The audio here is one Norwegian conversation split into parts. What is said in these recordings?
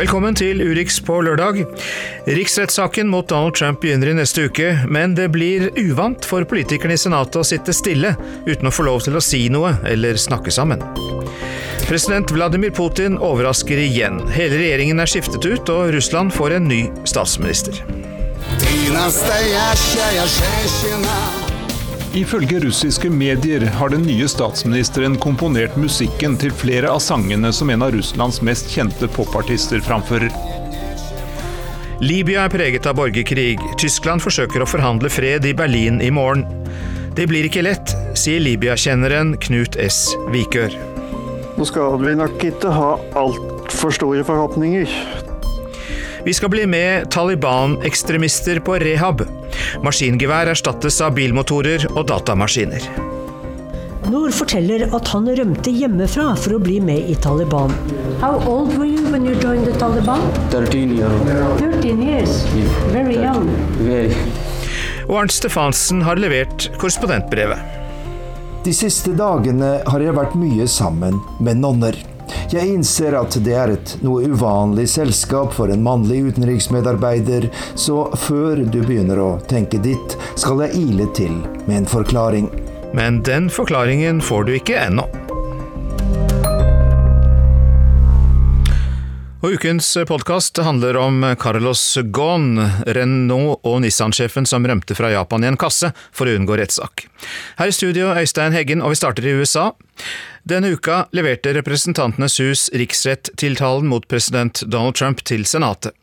Velkommen til Urix på lørdag. Riksrettssaken mot Donald Trump begynner i neste uke, men det blir uvant for politikerne i Senatet å sitte stille uten å få lov til å si noe eller snakke sammen. President Vladimir Putin overrasker igjen. Hele regjeringen er skiftet ut, og Russland får en ny statsminister. Ifølge russiske medier har den nye statsministeren komponert musikken til flere av sangene som en av Russlands mest kjente popartister framfører. Libya er preget av borgerkrig. Tyskland forsøker å forhandle fred i Berlin i morgen. Det blir ikke lett, sier Libya-kjenneren Knut S. Vikør. Nå skal vi nok ikke ha altfor store forhåpninger. Vi skal bli med Taliban-ekstremister på rehab. Maskingevær erstattes av bilmotorer og datamaskiner. Noor forteller at han rømte hjemmefra for å bli med i Taliban. How old were you when you joined the Taliban? 13 år. 13 years. Very young. Very. Og Arnt Stefansen har levert korrespondentbrevet. De siste dagene har jeg vært mye sammen med nonner. Jeg innser at det er et noe uvanlig selskap for en mannlig utenriksmedarbeider, så før du begynner å tenke ditt, skal jeg ile til med en forklaring. Men den forklaringen får du ikke ennå. Og Ukens podkast handler om Carlos Ghosn, Renault- og Nissan-sjefen som rømte fra Japan i en kasse for å unngå rettssak. Her i studio Øystein Heggen, og vi starter i USA. Denne uka leverte Representantenes hus riksrettiltalen mot president Donald Trump til Senatet.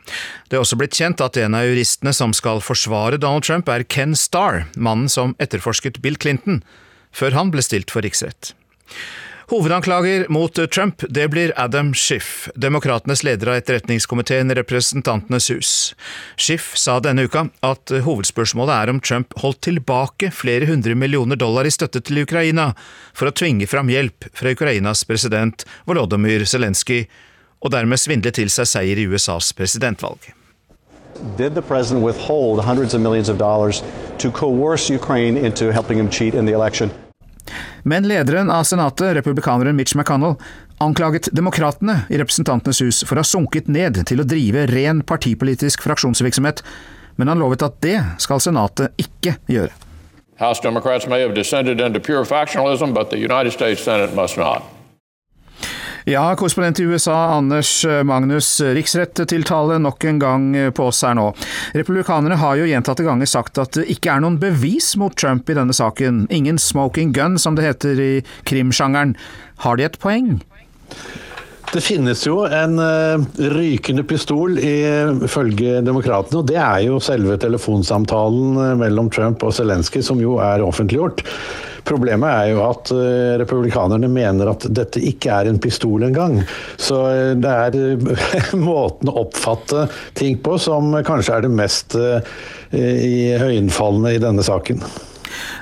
Det er også blitt kjent at en av juristene som skal forsvare Donald Trump, er Ken Starr, mannen som etterforsket Bill Clinton, før han ble stilt for riksrett. Hovedanklager mot Trump det blir Adam Schiff, demokratenes leder av etterretningskomiteen Representantenes hus. Schiff sa denne uka at hovedspørsmålet er om Trump holdt tilbake flere hundre millioner dollar i støtte til Ukraina for å tvinge fram hjelp fra Ukrainas president Volodymyr Zelenskyj, og dermed svindle til seg seier i USAs presidentvalg. Did the president withhold hundreds of millions of dollars to coerce Ukraine into helping him cheat in the election? Men lederen av senatet, republikaneren Mitch McConnell, anklaget demokratene i Representantenes hus for å ha sunket ned til å drive ren partipolitisk fraksjonsvirksomhet, men han lovet at det skal senatet ikke gjøre. House Democrats may have descended into pure factionalism, but the United States Senate must not. Ja, korrespondent i USA Anders Magnus, riksrettiltale nok en gang på oss her nå. Republikanerne har jo gjentatte ganger sagt at det ikke er noen bevis mot Trump i denne saken. Ingen smoking gun, som det heter i krimsjangeren. Har de et poeng? Det finnes jo en uh, rykende pistol ifølge demokratene, og det er jo selve telefonsamtalen mellom Trump og Zelenskyj, som jo er offentliggjort. Problemet er jo at uh, republikanerne mener at dette ikke er en pistol engang. Så det er måten å oppfatte ting på som kanskje er det mest høyinnfallende i denne saken.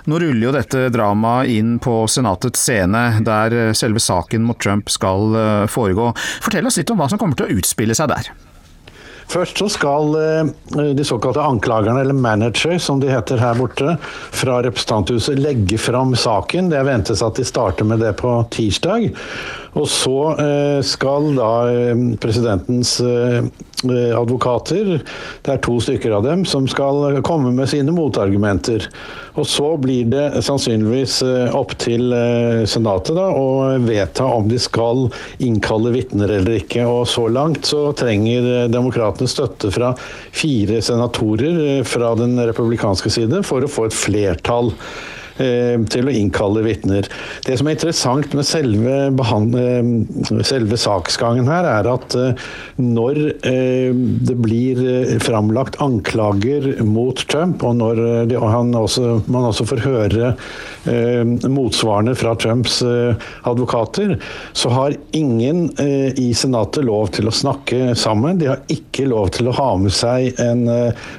Nå ruller jo dette dramaet inn på Senatets scene, der selve saken mot Trump skal foregå. Fortell oss litt om hva som kommer til å utspille seg der. Først så skal de såkalte anklagerne, eller manager som de heter her borte, fra representanthuset legge fram saken. Det ventes at de starter med det på tirsdag. Og så skal da presidentens advokater, det er to stykker av dem, som skal komme med sine motargumenter. Og så blir det sannsynligvis opp til Senatet da, å vedta om de skal innkalle vitner eller ikke. Og så langt så trenger demokratene støtte fra fire senatorer fra den republikanske side for å få et flertall til å innkalle vitner. Det som er interessant med selve, selve saksgangen her, er at når det blir framlagt anklager mot Trump, og når også, man også får høre motsvarene fra Trumps advokater, så har ingen i Senatet lov til å snakke sammen. De har ikke lov til å ha med seg en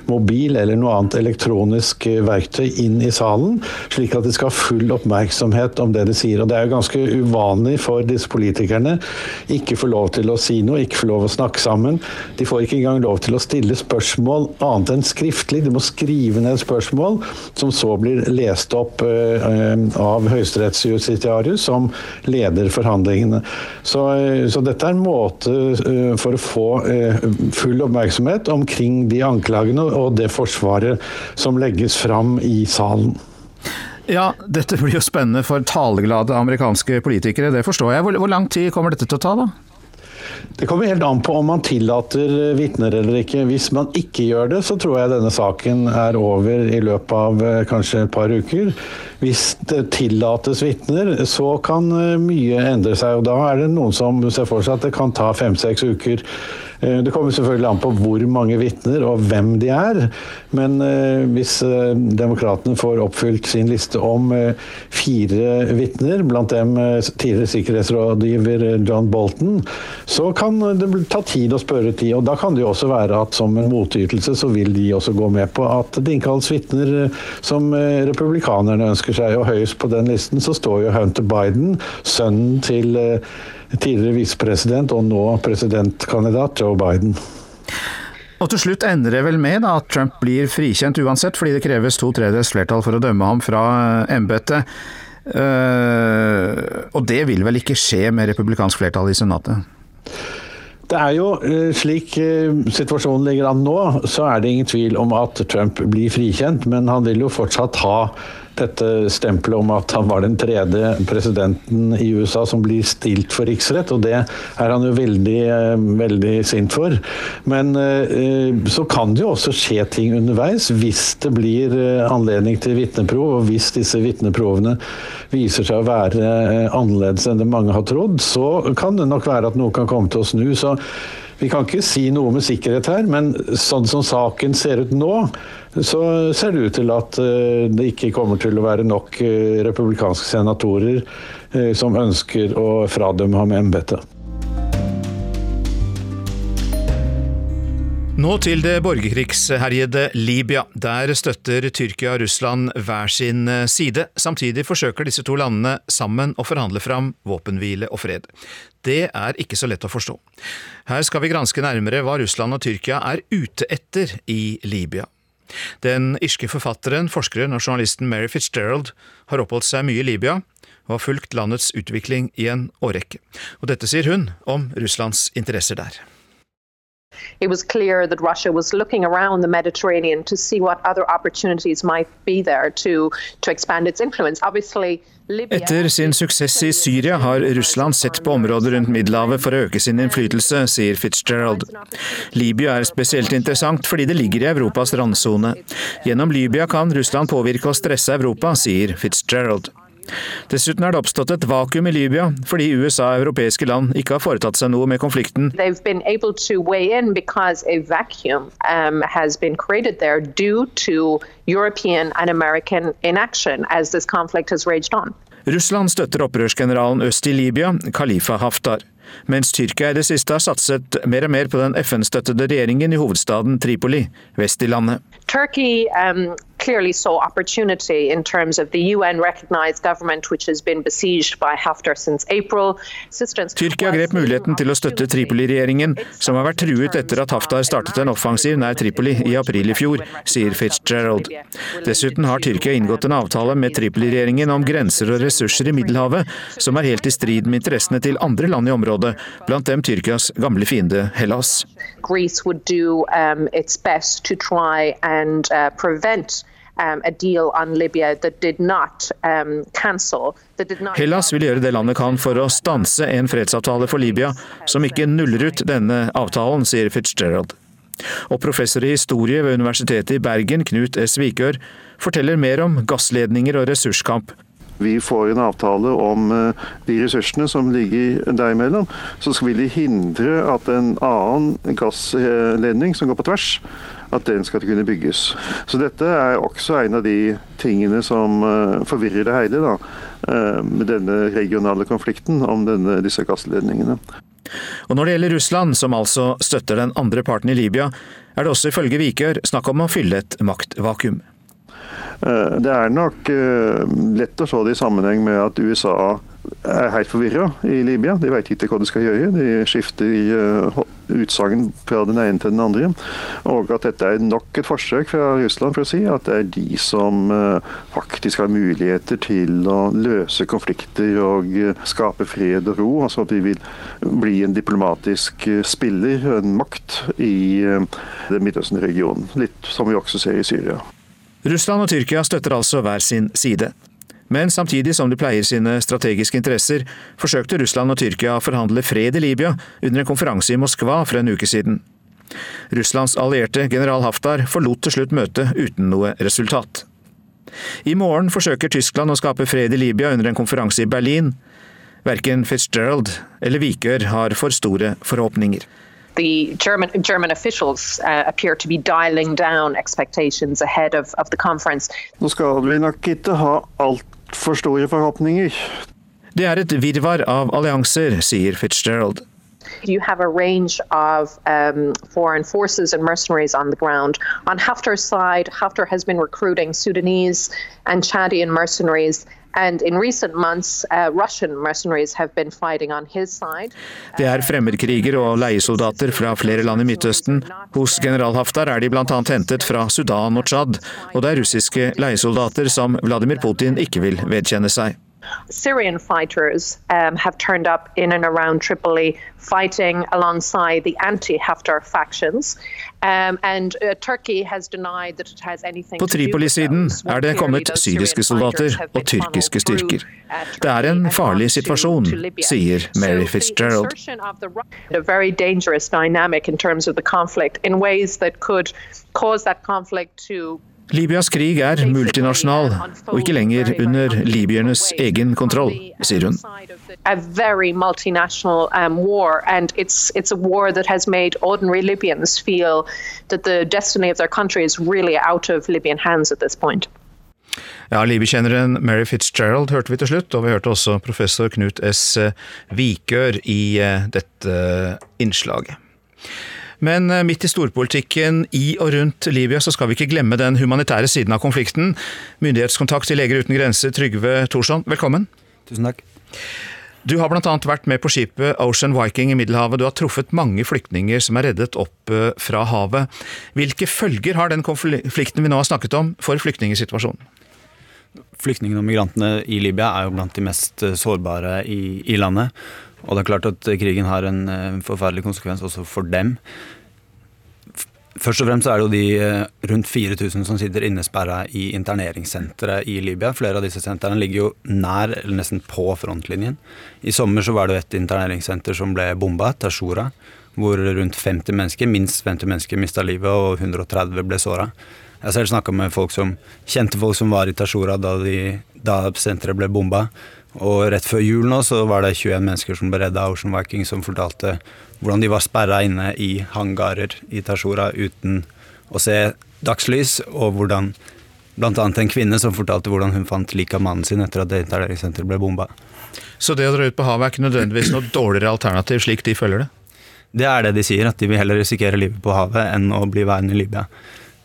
mobil eller noe annet elektronisk verktøy inn i salen. slik slik at de skal ha full oppmerksomhet om det de sier. Og det er jo ganske uvanlig for disse politikerne. Ikke få lov til å si noe, ikke få lov å snakke sammen. De får ikke engang lov til å stille spørsmål annet enn skriftlig. De må skrive ned spørsmål som så blir lest opp av høyesterettsjustitiarius som leder forhandlingene. Så, så, dette er en måte for å få full oppmerksomhet omkring de anklagene og det forsvaret som legges fram i salen. Ja, dette blir jo spennende for taleglade amerikanske politikere, det forstår jeg. Hvor, lang tid kommer dette til å ta, da? Det kommer helt an på om man tillater vitner eller ikke. Hvis man ikke gjør det, så tror jeg denne saken er over i løpet av eh, kanskje et par uker. Hvis det tillates vitner, så kan eh, mye endre seg. og Da er det noen som ser for seg at det kan ta fem-seks uker det kommer selvfølgelig an på hvor mange vitner og hvem de er. Men eh, hvis eh, demokratene får oppfylt sin liste om fire vitner, blant dem tidligere sikkerhetsrådgiver John Bolton, så kan det ta tid å spørre tid. Og da kan det jo også være at som en motytelse så vil de også gå med på at det innkalles vitner som republikanerne ønsker seg. Og høyest på den listen så står jo Hunter Biden, sønnen til tidligere visepresident og nå presidentkandidat Joe Biden. Og til slutt ender det vel med da, at Trump blir frikjent uansett, fordi det kreves to tredjedels flertall for å dømme ham fra eh, embetet. Uh, og det vil vel ikke skje med republikansk flertall i Senatet? Det er jo Slik situasjonen ligger an nå, så er det ingen tvil om at Trump blir frikjent, men han vil jo fortsatt ha dette stempelet om at han var den tredje presidenten i USA som blir stilt for riksrett, og det er han jo veldig, eh, veldig sint for. Men eh, så kan det jo også skje ting underveis hvis det blir eh, anledning til vitneprov, og hvis disse vitneprovene viser seg å være annerledes enn det mange har trodd, så kan det nok være at noe kan komme til å snu. så vi kan ikke si noe med sikkerhet her, men sånn som saken ser ut nå, så ser det ut til at eh, det ikke kommer til å være nok eh, republikanske senatorer eh, som ønsker å fradømme ham embetet. Nå til det borgerkrigsherjede Libya. Der støtter Tyrkia og Russland hver sin eh, side. Samtidig forsøker disse to landene sammen å forhandle fram våpenhvile og fred. Det er ikke så lett å forstå. Her skal vi granske nærmere hva Russland og Tyrkia er ute etter i Libya. Den irske forfatteren, forskeren og journalisten Mary Fitzgerald har oppholdt seg mye i Libya og har fulgt landets utvikling i en årrekke. Og dette sier hun om Russlands interesser der. It was clear that Russia was looking around the Mediterranean to see what other opportunities might be there to, to expand its influence. Obviously, Etter sin suksess i Syria har Russland sett på områder rundt Middelhavet for å øke sin innflytelse, sier Fitzgerald. Libya er spesielt interessant fordi det ligger i Europas randsone. Gjennom Libya kan Russland påvirke og stresse Europa, sier Fitzgerald. Dessuten er det oppstått et vakuum i Libya fordi USA og europeiske land ikke har foretatt seg noe med konflikten. Russland støtter opprørsgeneralen øst i Libya, Khalifa Haftar mens Tyrkia i det siste har satset mer og mer på den FN-støttede regjeringen i hovedstaden Tripoli, vest i landet. Turkey, um, clearly saw opportunity in terms of the UN recognized government which has been besieged by Haftar since April. Tyrkia grep muligheten til å støtte Tripoli-regjeringen, som har vært truet etter at Haftar startet en offensiv nær Tripoli i april i fjor, sier Fitzgerald. Dessuten har Tyrkia inngått en avtale med Tripoli-regjeringen om grenser og ressurser i Middelhavet, som er helt i strid med interessene til andre land i området, blant dem Tyrkias gamle fiende Hellas. Greece would do um, its best to try and uh, prevent Um, um, Hellas vil gjøre det landet kan for å stanse en fredsavtale for Libya som ikke nuller ut denne avtalen, sier Fitzgerald. Og professor i historie ved Universitetet i Bergen, Knut S. Vikør, forteller mer om gassledninger og ressurskamp vi får en avtale om eh, de ressursene som ligger der imellom, så vil de hindre at en annen gassledning som går på tvers, at den skal kunne bygges. Så dette er også en av de tingene som uh, forvirrer det hele, da, uh, med denne regionale konflikten om denne, disse gassledningene. Og Når det gjelder Russland, som altså støtter den andre parten i Libya, er det også ifølge Vikør snakk om å fylle et maktvakuum. Det er nok lett å se det i sammenheng med at USA er helt forvirra i Libya. De vet ikke hva de skal gjøre. De skifter uh, utsagn fra den ene til den andre. Og at dette er nok et forsøk fra Russland for å si at det er de som uh, faktisk har muligheter til å løse konflikter og uh, skape fred og ro. Altså at de vil bli en diplomatisk spiller, en makt, i den Midtøsten-regionen. Litt som vi også ser i Syria. Russland og Tyrkia støtter altså hver sin side. Men samtidig som de pleier sine strategiske interesser, forsøkte Russland og Tyrkia å forhandle fred i Libya under en konferanse i Moskva for en uke siden. Russlands allierte general Haftar forlot til slutt møtet uten noe resultat. I morgen forsøker Tyskland å skape fred i Libya under en konferanse i Berlin. Verken Fitzgerald eller Vikør har for store forhåpninger. the German German officials uh, appear to be dialing down expectations ahead of, of the conference. Nå skal vi nok ikke ha alt altfor store forhåpninger. Det er et virvar av allianser, sier Fitzgerald. You have a range of um, foreign forces and mercenaries on the ground. On Haftar's side, Haftar has been recruiting Sudanese and Chadian mercenaries Uh. Det er fremmedkriger og leiesoldater fra flere land i Midtøsten. Hos general Haftar er de bl.a. hentet fra Sudan og Tsjad, og det er russiske leiesoldater som Vladimir Putin ikke vil vedkjenne seg. Syrian fighters um, have turned up in and around Tripoli fighting alongside the anti-Haftar factions. Um, and, uh, Turkey has denied that it has anything På Tripoli-siden er det kommet syriske soldater og tyrkiske styrker. Uh, det er en farlig situasjon, sier Mary Fitzgerald. A very dangerous dynamic in terms of the conflict in ways that could cause that conflict to Libyas krig er multinasjonal og ikke lenger under libyernes egen kontroll, sier hun. Um. Ja, Libykjenneren Mary Fitzgerald hørte vi til slutt, og vi hørte også professor Knut S. Vikør i eh, dette innslaget. Men eh, midt i storpolitikken i og rundt Libya så skal vi ikke glemme den humanitære siden av konflikten. Myndighetskontakt i Leger uten grenser, Trygve Thorsson, velkommen. Tusen takk. Du har bl.a. vært med på skipet Ocean Viking i Middelhavet. Du har truffet mange flyktninger som er reddet opp eh, fra havet. Hvilke følger har den konflikten vi nå har snakket om, for flyktningsituasjonen? Flyktningene og migrantene i Libya er jo blant de mest eh, sårbare i, i landet. Og det er klart at krigen har en eh, forferdelig konsekvens også for dem. Først og fremst er det jo de eh, rundt 4000 som sitter innesperra i interneringssentre i Libya. Flere av disse sentrene ligger jo nær, eller nesten på frontlinjen. I sommer så var det et interneringssenter som ble bomba, Tashura, hvor rundt 50 mennesker, minst 50 mennesker mista livet og 130 ble såra. Jeg har selv snakka med folk som kjente folk som var i Tashura da, da senteret ble bomba. Og rett før jul nå så var det 21 mennesker som ble redda av Ocean Viking, som fortalte hvordan de var sperra inne i hangarer i Tashora uten å se dagslys, og hvordan bl.a. en kvinne som fortalte hvordan hun fant liket av mannen sin etter at interneringssenteret ble bomba. Så det å dra ut på havet er ikke nødvendigvis noe dårligere alternativ, slik de følger det? Det er det de sier, at de vil heller risikere livet på havet enn å bli værende i Libya.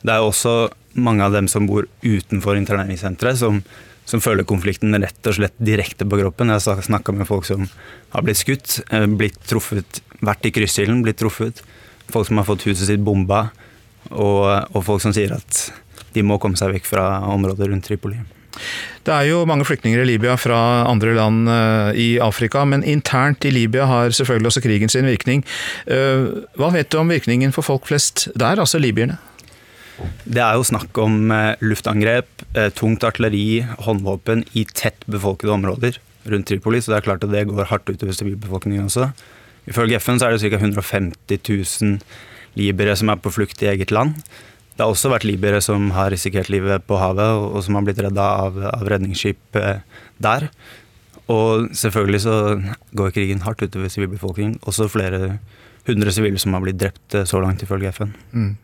Det er også mange av dem som bor utenfor interneringssenteret, som som føler konflikten rett og slett direkte på kroppen. Jeg har snakka med folk som har blitt skutt, eh, blitt truffet, vært i kryssilden, blitt truffet. Folk som har fått huset sitt bomba, og, og folk som sier at de må komme seg vekk fra området rundt Tripoli. Det er jo mange flyktninger i Libya fra andre land uh, i Afrika, men internt i Libya har selvfølgelig også krigen sin virkning. Uh, hva vet du om virkningen for folk flest der, altså libyerne? Det er jo snakk om eh, luftangrep, eh, tungt artilleri, håndvåpen i tett befolkede områder rundt Tripoli, så det er klart at det går hardt utover sivilbefolkningen også. Ifølge FN så er det ca. 150 000 libyere som er på flukt i eget land. Det har også vært libyere som har risikert livet på havet, og som har blitt redda av, av redningsskip eh, der. Og selvfølgelig så går krigen hardt utover sivilbefolkningen. Også flere hundre sivile som har blitt drept så langt, ifølge FN. Mm.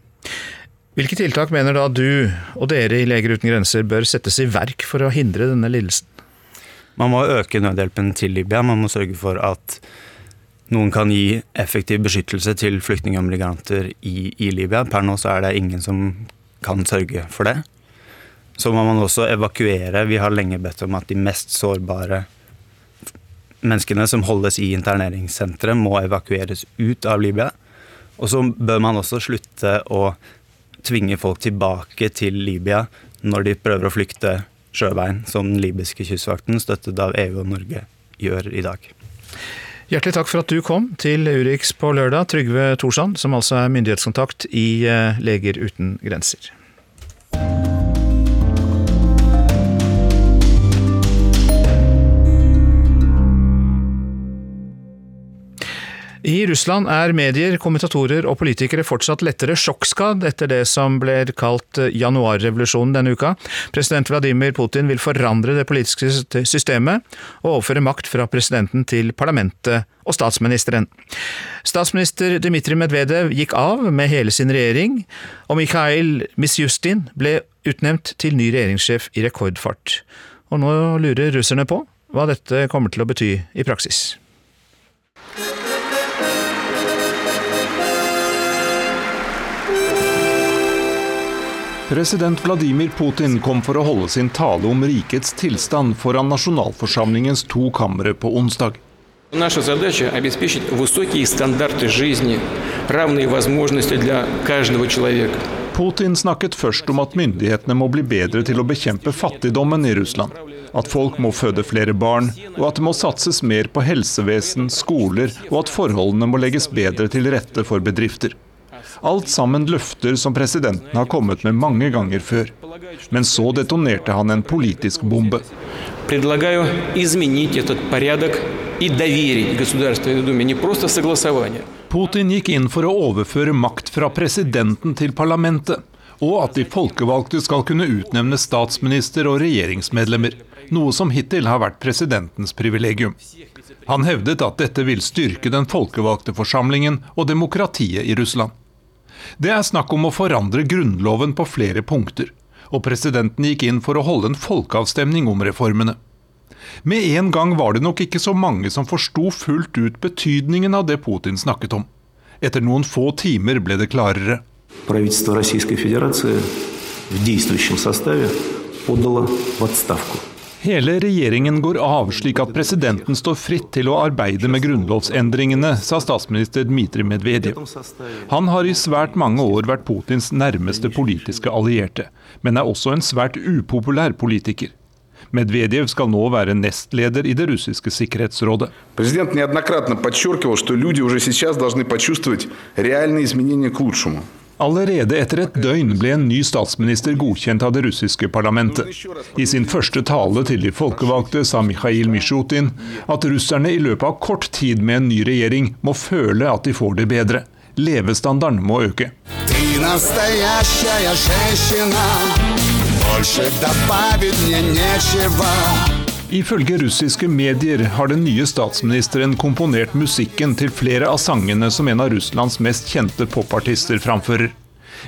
Hvilke tiltak mener da du og dere i Leger uten grenser bør settes i verk for å hindre denne lidelsen? Man må øke nødhjelpen til Libya. Man må sørge for at noen kan gi effektiv beskyttelse til flyktninger og migranter i, i, Libya. Per nå så er det ingen som kan sørge for det. så må man også evakuere. Vi har lenge bedt om at de mest sårbare menneskene som holdes i interneringssentre, må evakueres ut av Libya. Og så bør man også slutte å tvinge folk tilbake til Libya når de prøver å flykte sjøveien, som den libyske kystvakten, støttet av EU og Norge, gjør i dag. Hjertelig takk for at du kom til Urix på lørdag, Trygve Thorsand, som altså er myndighetskontakt i eh, Leger uten grenser. I Russland er medier, kommentatorer og politikere fortsatt lettere sjokkskadd etter det som ble kalt januarrevolusjonen denne uka. President Vladimir Putin vil forandre det politiske systemet og overføre makt fra presidenten til parlamentet og statsministeren. Statsminister Dmitrij Medvedev gikk av med hele sin regjering, og Mikhail Misjustin ble utnevnt til ny regjeringssjef i rekordfart. Og nå lurer russerne på hva dette kommer til å bety i praksis. President Vladimir Putin kom for å holde sin tale om rikets tilstand foran nasjonalforsamlingens to kamre på onsdag. Putin snakket først om at myndighetene må bli bedre til å bekjempe fattigdommen i Russland. At folk må føde flere barn, og at det må satses mer på helsevesen, skoler, og at forholdene må legges bedre til rette for bedrifter. Alt sammen løfter som presidenten har kommet med mange ganger før. Men så detonerte han en politisk bombe. Putin gikk inn for å overføre makt fra presidenten til parlamentet, og at de folkevalgte skal kunne utnevne statsminister og regjeringsmedlemmer, noe som hittil har vært presidentens privilegium. Han hevdet at dette vil styrke den folkevalgte forsamlingen og demokratiet i Russland. Det er snakk om å forandre grunnloven på flere punkter, og presidenten gikk inn for å holde en folkeavstemning om reformene. Med en gang var det nok ikke så mange som forsto fullt ut betydningen av det Putin snakket om. Etter noen få timer ble det klarere. Правительство Российской Федерации в действующем составе подало в отставку. Hele regjeringen går av, slik at presidenten står fritt til å arbeide med grunnlovsendringene, sa statsminister Dmitrij Medvedev. Han har i svært mange år vært Putins nærmeste politiske allierte, men er også en svært upopulær politiker. Medvedev skal nå være nestleder i det russiske sikkerhetsrådet. President неоднократно подчеркивал, что люди уже сейчас должны почувствовать реальные изменения к лучшему. Allerede etter et døgn ble en ny statsminister godkjent av det russiske parlamentet. I sin første tale til de folkevalgte sa Mikhail Mishutin at russerne i løpet av kort tid med en ny regjering må føle at de får det bedre. Levestandarden må øke. Ifølge russiske medier har den nye statsministeren komponert musikken til flere av sangene som en av Russlands mest kjente popartister framfører.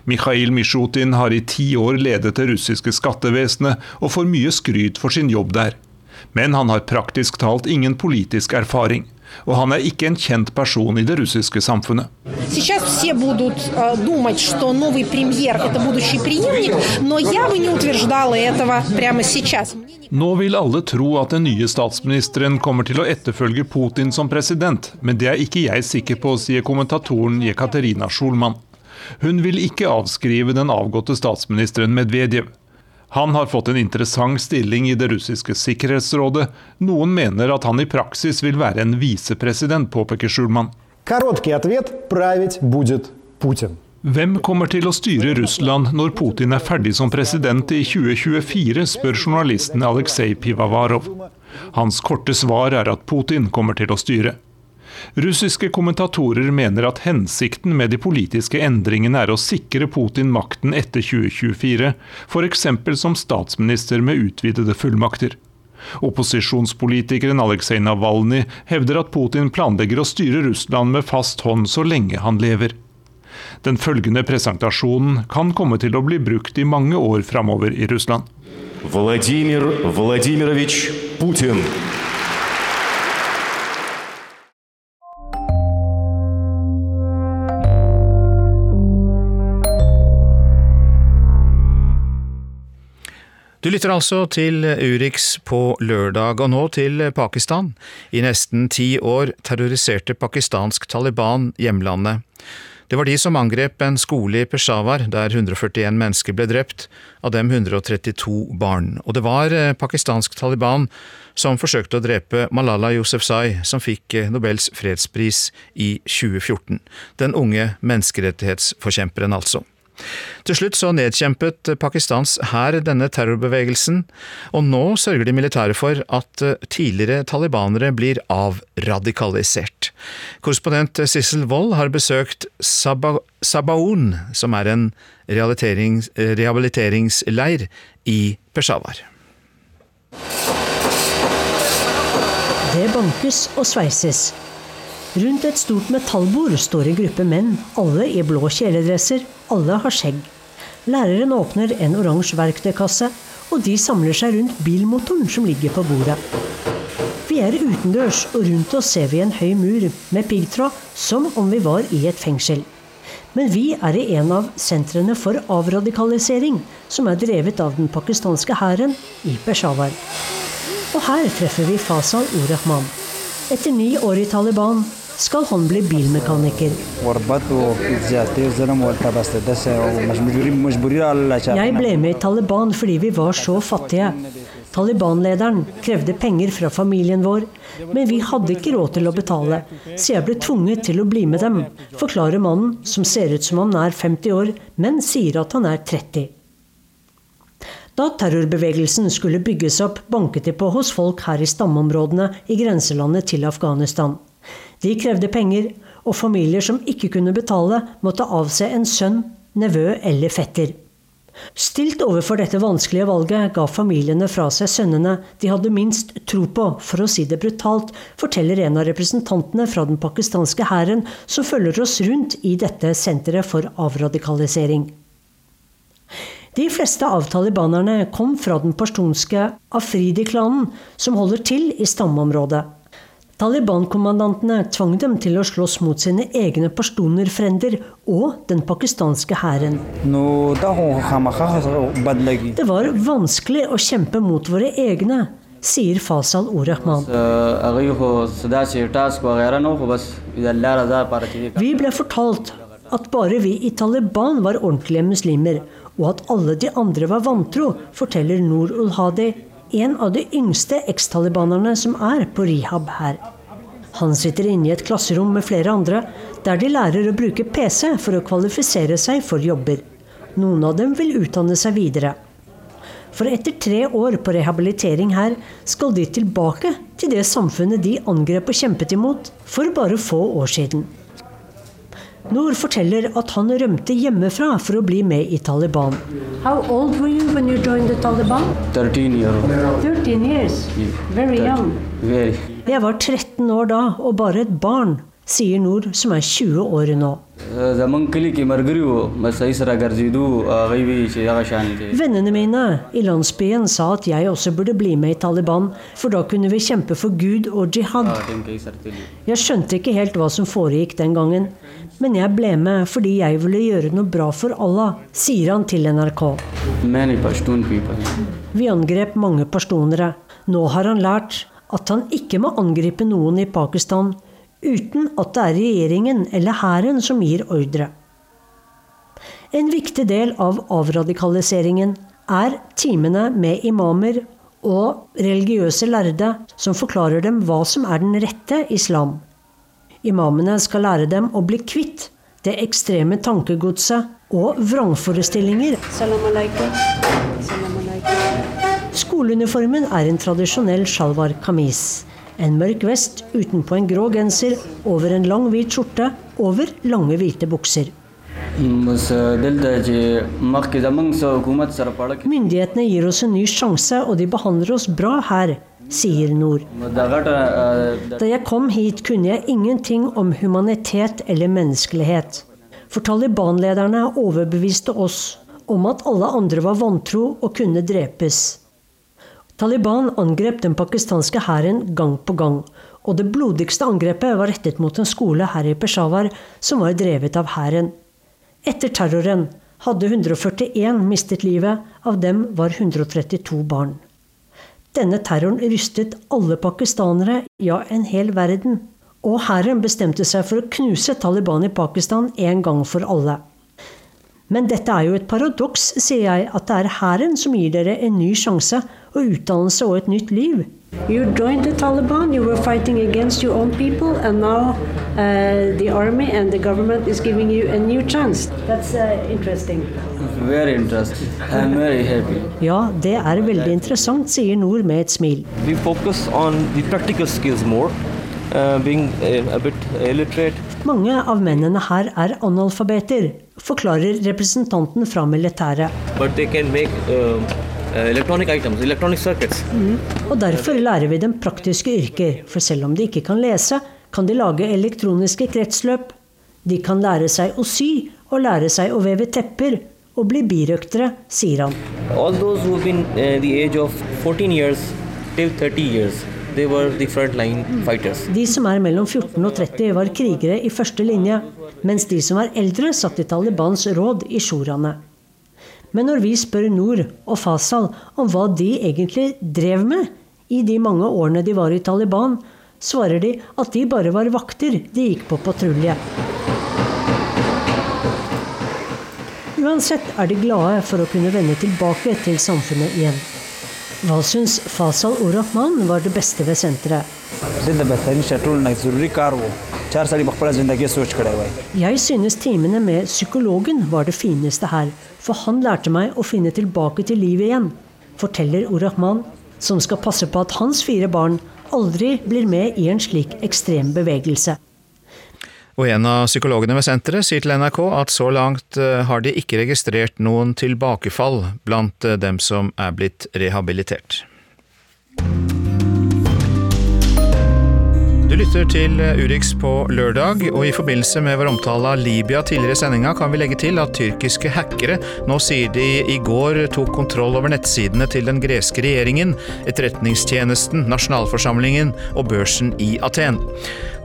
Mikhail Mishutin har i ti år ledet det russiske skattevesenet og får mye skryt for sin jobb der. Men han har praktisk talt ingen politisk erfaring og han er ikke en kjent person i det russiske samfunnet. Nå vil alle tro at den nye statsministeren kommer til å etterfølge Putin som president, men det er ikke jeg sikker på, sier kommentatoren Jekaterina Schulman. Hun vil ikke avskrive den avgåtte statsministeren Medvedev. Han har fått en interessant stilling i det russiske sikkerhetsrådet. Noen mener at han i praksis vil være en visepresident, påpeker Schulman. Hvem kommer til å styre Russland når Putin er ferdig som president i 2024, spør journalisten Aleksej Pivavarov. Hans korte svar er at Putin kommer til å styre. Russiske kommentatorer mener at hensikten med de politiske endringene er å sikre Putin makten etter 2024, f.eks. som statsminister med utvidede fullmakter. Opposisjonspolitikeren Aleksej Navalny hevder at Putin planlegger å styre Russland med fast hånd så lenge han lever. Den følgende presentasjonen kan komme til å bli brukt i mange år framover i Russland. Vladimir Vladimirovich Putin. Du lytter altså til Urix på lørdag, og nå til Pakistan. I nesten ti år terroriserte pakistansk Taliban hjemlandet. Det var de som angrep en skole i Peshawar, der 141 mennesker ble drept, av dem 132 barn. Og det var eh, pakistansk Taliban som forsøkte å drepe Malala Yousefzai, som fikk eh, Nobels fredspris i 2014. Den unge menneskerettighetsforkjemperen, altså. Til slutt så nedkjempet Pakistans hær denne terrorbevegelsen, og nå sørger de militære for at eh, tidligere talibanere blir avradikalisert. Korrespondent Sissel Wold har besøkt Saba Sabaon, som er en rehabiliteringsleir i Peshawar. Det bankes og sveises. Rundt et stort metallbord står en gruppe menn, alle i blå kjeledresser, alle har skjegg. Læreren åpner en oransje verktøykasse, og de samler seg rundt bilmotoren som ligger på bordet. Vi er utendørs, og rundt oss ser vi en høy mur med piggtråd, som om vi var i et fengsel. Men vi er i en av sentrene for avradikalisering, som er drevet av den pakistanske hæren i Peshawar. Og her treffer vi Fasal Urahman. Etter ni år i Taliban skal han bli bilmekaniker. Jeg ble med i Taliban fordi vi var så fattige. Taliban-lederen krevde penger fra familien vår, men vi hadde ikke råd til å betale, så jeg ble tvunget til å bli med dem, forklarer mannen som ser ut som han er 50 år, men sier at han er 30. Da terrorbevegelsen skulle bygges opp, banket de på hos folk her i stammeområdene i grenselandet til Afghanistan. De krevde penger, og familier som ikke kunne betale, måtte avse en sønn, nevø eller fetter. Stilt overfor dette vanskelige valget ga familiene fra seg sønnene de hadde minst tro på, for å si det brutalt, forteller en av representantene fra den pakistanske hæren som følger oss rundt i dette senteret for avradikalisering. De fleste av talibanerne kom fra den pashtunske afridi-klanen, som holder til i stammeområdet. Taliban-kommandantene tvang dem til å slåss mot sine egne pashtuner-frender og den pakistanske hæren. Det var vanskelig å kjempe mot våre egne, sier Fasal Orahman. Vi ble fortalt at bare vi i Taliban var ordentlige muslimer, og at alle de andre var vantro, forteller Noor ul-Hadi, en av de yngste ekstalibanerne som er på rehab her. Han sitter inne i et klasserom med flere andre, der de lærer å bruke PC for å kvalifisere seg for jobber. Noen av dem vil utdanne seg videre. For etter tre år på rehabilitering her, skal de tilbake til det samfunnet de angrep og kjempet imot for bare få år siden. Noor forteller at han rømte hjemmefra for å bli med i Taliban. How old were you when you joined the Taliban? 13 years. 13 years. Very young. Very. Jeg var 13 år da, og bare et barn, sier Noor, som er 20 år nå. Vennene mine i landsbyen sa at jeg også burde bli med i Taliban, for da kunne vi kjempe for Gud og jihad. Jeg skjønte ikke helt hva som foregikk den gangen, men jeg ble med fordi jeg ville gjøre noe bra for Allah, sier han til NRK. Vi angrep mange pashtunere. Nå har han lært at han ikke må angripe noen i Pakistan uten at det er regjeringen eller hæren som gir ordre. En viktig del av avradikaliseringen er timene med imamer og religiøse lærde som forklarer dem hva som er den rette islam. Imamene skal lære dem å bli kvitt det ekstreme tankegodset og vrangforestillinger. Skoleuniformen er en tradisjonell shalwar kamis. En mørk vest utenpå en grå genser over en lang, hvit skjorte over lange, hvite bukser. Myndighetene gir oss en ny sjanse, og de behandler oss bra her, sier Nord. Da jeg kom hit, kunne jeg ingenting om humanitet eller menneskelighet. For Taliban-lederne overbeviste oss om at alle andre var vantro og kunne drepes. Taliban angrep den pakistanske hæren gang på gang, og det blodigste angrepet var rettet mot en skole her i Peshawar som var drevet av hæren. Etter terroren hadde 141 mistet livet, av dem var 132 barn. Denne terroren rystet alle pakistanere, ja, en hel verden. Og hæren bestemte seg for å knuse Taliban i Pakistan en gang for alle. Men dette er jo et paradoks, sier jeg, at det er hæren som gir dere en ny sjanse og utdannelse og et nytt liv. You joined the Taliban, you were fighting against your own people, and now uh, the army and the government is giving you a new chance. That's uh, interesting. Very interesting. I'm very happy. Ja, det er veldig interessant, sier Nord med et smil. We focus on the practical skills more, being a, a bit illiterate. Mange av mennene her er analfabeter, forklarer representanten fra militæret. But they can make uh, electronic items, electronic circuits. Mm. Og derfor lærer vi dem praktiske yrker, for selv om de ikke kan lese, kan de lage elektroniske kretsløp. De kan lære seg å sy og lære seg å veve tepper og bli birøktere, sier han. All those who have been uh, the age of 14 years till 30 years, De som er mellom 14 og 30 var krigere i første linje, mens de som var eldre satt i Talibans råd i shuraene. Men når vi spør Nord og Fasal om hva de egentlig drev med i de mange årene de var i Taliban, svarer de at de bare var vakter, de gikk på patrulje. Uansett er de glade for å kunne vende tilbake til samfunnet igjen. Hva syns Fasal Orahman var det beste ved senteret? Jeg synes timene med psykologen var det fineste her, for han lærte meg å finne tilbake til livet igjen, forteller Orahman, som skal passe på at hans fire barn aldri blir med i en slik ekstrem bevegelse. Og en av psykologene ved senteret sier til NRK at så langt eh, har de ikke registrert noen tilbakefall blant eh, dem som er blitt rehabilitert. Du lytter til Urix på lørdag, og i forbindelse med vår omtale av Libya tidligere i sendinga kan vi legge til at tyrkiske hackere nå sier de i går tok kontroll over nettsidene til den greske regjeringen, etterretningstjenesten, nasjonalforsamlingen og børsen i Aten.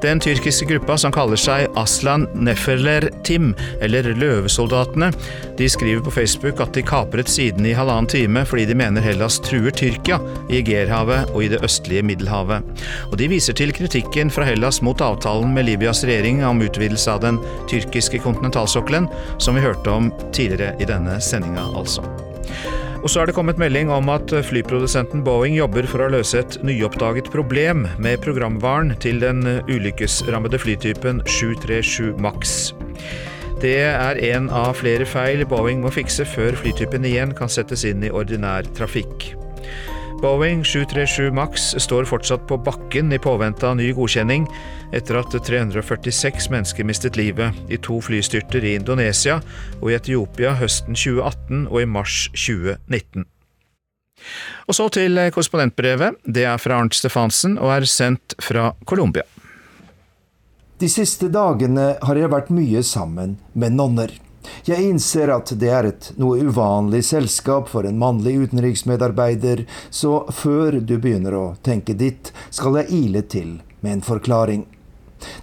Den tyrkiske gruppa som kaller seg Aslan Neferler Tim, eller Løvesoldatene, de skriver på Facebook at de kapret sidene i halvannen time fordi de mener Hellas truer Tyrkia i Egerhavet og i det østlige Middelhavet. Og de viser til kritikken fra Hellas mot avtalen med Libyas regjering om utvidelse av den tyrkiske kontinentalsokkelen, som vi hørte om tidligere i denne sendinga, altså. Og så er det kommet melding om at flyprodusenten Boeing jobber for å løse et nyoppdaget problem med programvaren til den ulykkesrammede flytypen 737 Max. Det er en av flere feil Boeing må fikse før flytypen igjen kan settes inn i ordinær trafikk. Boeing 737 Max står fortsatt på bakken i påvente av ny godkjenning, etter at 346 mennesker mistet livet i to flystyrter i Indonesia og i Etiopia høsten 2018 og i mars 2019. Og så til korrespondentbrevet. Det er fra Arnt Stefansen og er sendt fra Colombia. De siste dagene har jeg vært mye sammen med nonner. Jeg innser at det er et noe uvanlig selskap for en mannlig utenriksmedarbeider, så før du begynner å tenke ditt, skal jeg ile til med en forklaring.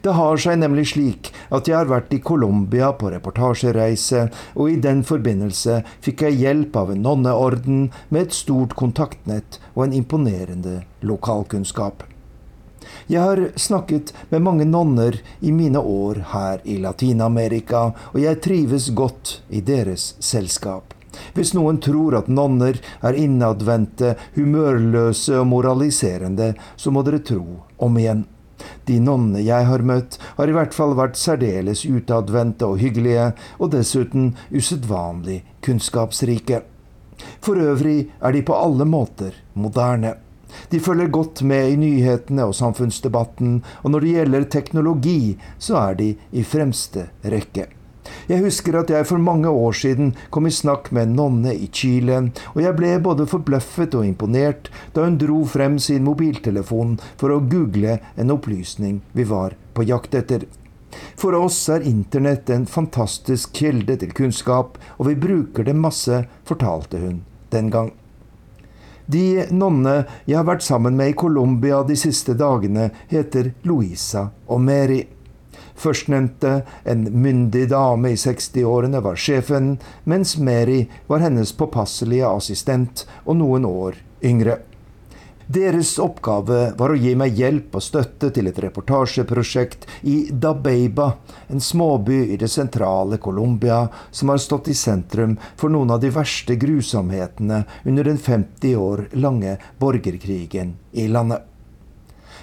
Det har seg nemlig slik at jeg har vært i Colombia på reportasjereise, og i den forbindelse fikk jeg hjelp av en nonneorden med et stort kontaktnett og en imponerende lokalkunnskap. Jeg har snakket med mange nonner i mine år her i Latin-Amerika, og jeg trives godt i deres selskap. Hvis noen tror at nonner er innadvendte, humørløse og moraliserende, så må dere tro om igjen. De nonnene jeg har møtt, har i hvert fall vært særdeles utadvendte og hyggelige, og dessuten usedvanlig kunnskapsrike. For øvrig er de på alle måter moderne. De følger godt med i nyhetene og samfunnsdebatten, og når det gjelder teknologi, så er de i fremste rekke. Jeg husker at jeg for mange år siden kom i snakk med en nonne i Chile, og jeg ble både forbløffet og imponert da hun dro frem sin mobiltelefon for å google en opplysning vi var på jakt etter. For oss er internett en fantastisk kilde til kunnskap, og vi bruker det masse, fortalte hun den gang. De nonnene jeg har vært sammen med i Colombia de siste dagene, heter Louisa og Mary. Førstnevnte, en myndig dame i 60-årene, var sjefen, mens Mary var hennes påpasselige assistent og noen år yngre. Deres oppgave var å gi meg hjelp og støtte til et reportasjeprosjekt i Dabeiba, en småby i det sentrale Colombia som har stått i sentrum for noen av de verste grusomhetene under den 50 år lange borgerkrigen i landet.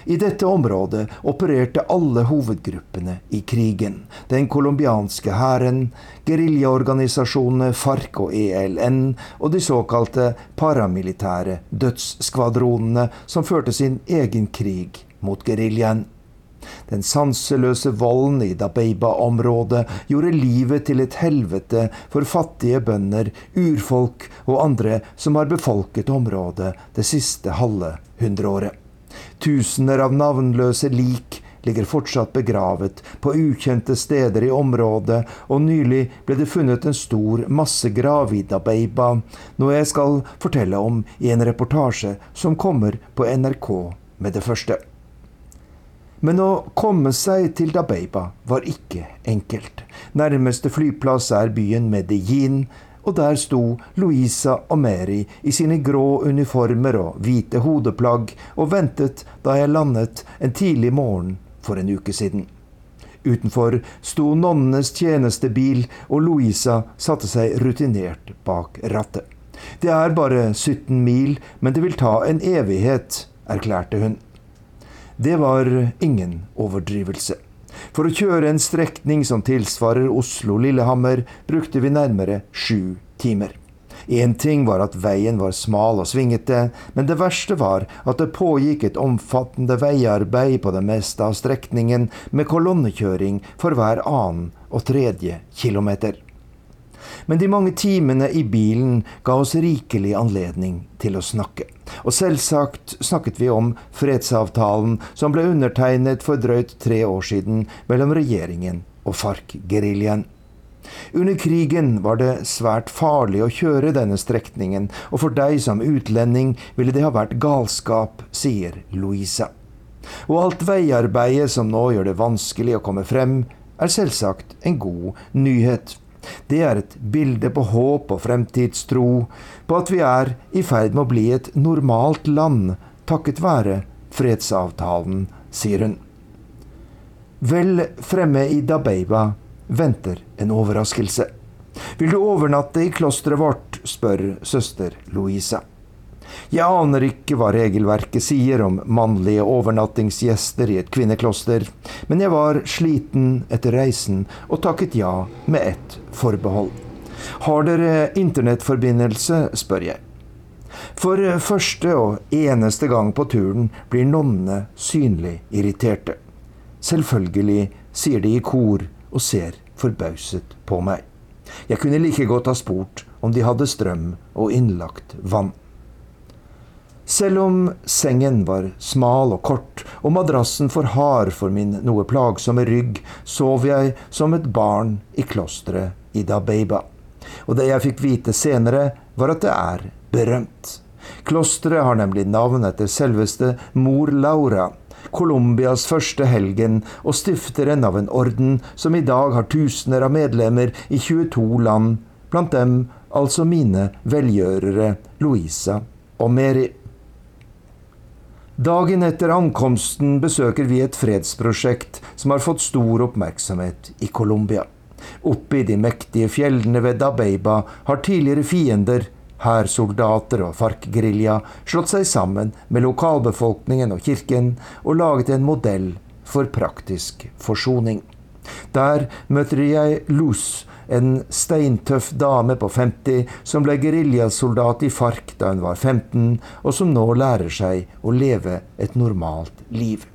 I dette området opererte alle hovedgruppene i krigen. Den colombianske hæren, geriljaorganisasjonene FARC og ELN og de såkalte paramilitære dødsskvadronene som førte sin egen krig mot geriljaen. Den sanseløse volden i Dabeiba-området gjorde livet til et helvete for fattige bønder, urfolk og andre som har befolket området det siste halve hundreåret. Tusener av navnløse lik ligger fortsatt begravet på ukjente steder i området, og nylig ble det funnet en stor massegrav i Dabeiba, noe jeg skal fortelle om i en reportasje som kommer på NRK med det første. Men å komme seg til Dabeiba var ikke enkelt. Nærmeste flyplass er byen Medellin, og der sto Louisa og Mary i sine grå uniformer og hvite hodeplagg og ventet da jeg landet en tidlig morgen for en uke siden. Utenfor sto nonnenes tjenestebil, og Louisa satte seg rutinert bak rattet. Det er bare 17 mil, men det vil ta en evighet, erklærte hun. Det var ingen overdrivelse. For å kjøre en strekning som tilsvarer Oslo-Lillehammer, brukte vi nærmere sju timer. Én ting var at veien var smal og svingete, men det verste var at det pågikk et omfattende veiarbeid på det meste av strekningen, med kolonnekjøring for hver annen og tredje kilometer. Men de mange timene i bilen ga oss rikelig anledning til å snakke. Og selvsagt snakket vi om fredsavtalen som ble undertegnet for drøyt tre år siden mellom regjeringen og FARC-geriljaen. Under krigen var det svært farlig å kjøre denne strekningen, og for deg som utlending ville det ha vært galskap, sier Louisa. Og alt veiarbeidet som nå gjør det vanskelig å komme frem, er selvsagt en god nyhet. Det er et bilde på håp og fremtidstro, på at vi er i ferd med å bli et normalt land takket være fredsavtalen, sier hun. Vel fremme i Dabeiba venter en overraskelse. Vil du overnatte i klosteret vårt, spør søster Louisa. Jeg aner ikke hva regelverket sier om mannlige overnattingsgjester i et kvinnekloster, men jeg var sliten etter reisen og takket ja med ett forbehold. Har dere internettforbindelse, spør jeg. For første og eneste gang på turen blir nonnene synlig irriterte. Selvfølgelig, sier de i kor og ser forbauset på meg. Jeg kunne like godt ha spurt om de hadde strøm og innlagt vann. Selv om sengen var smal og kort og madrassen for hard for min noe plagsomme rygg, sov jeg som et barn i klosteret i Dabeiba. Og det jeg fikk vite senere, var at det er berømt. Klosteret har nemlig navn etter selveste mor Laura, Colombias første helgen og stifteren av en orden som i dag har tusener av medlemmer i 22 land, blant dem altså mine velgjørere Louisa og Mary. Dagen etter ankomsten besøker vi et fredsprosjekt som har fått stor oppmerksomhet i Colombia. Oppe i de mektige fjellene ved Dabeiba har tidligere fiender, hærsoldater og FARC-gerilja, slått seg sammen med lokalbefolkningen og kirken og laget en modell for praktisk forsoning. Der møter jeg Luz, en steintøff dame på 50 som ble geriljasoldat i FARC da hun var 15, og som nå lærer seg å leve et normalt liv.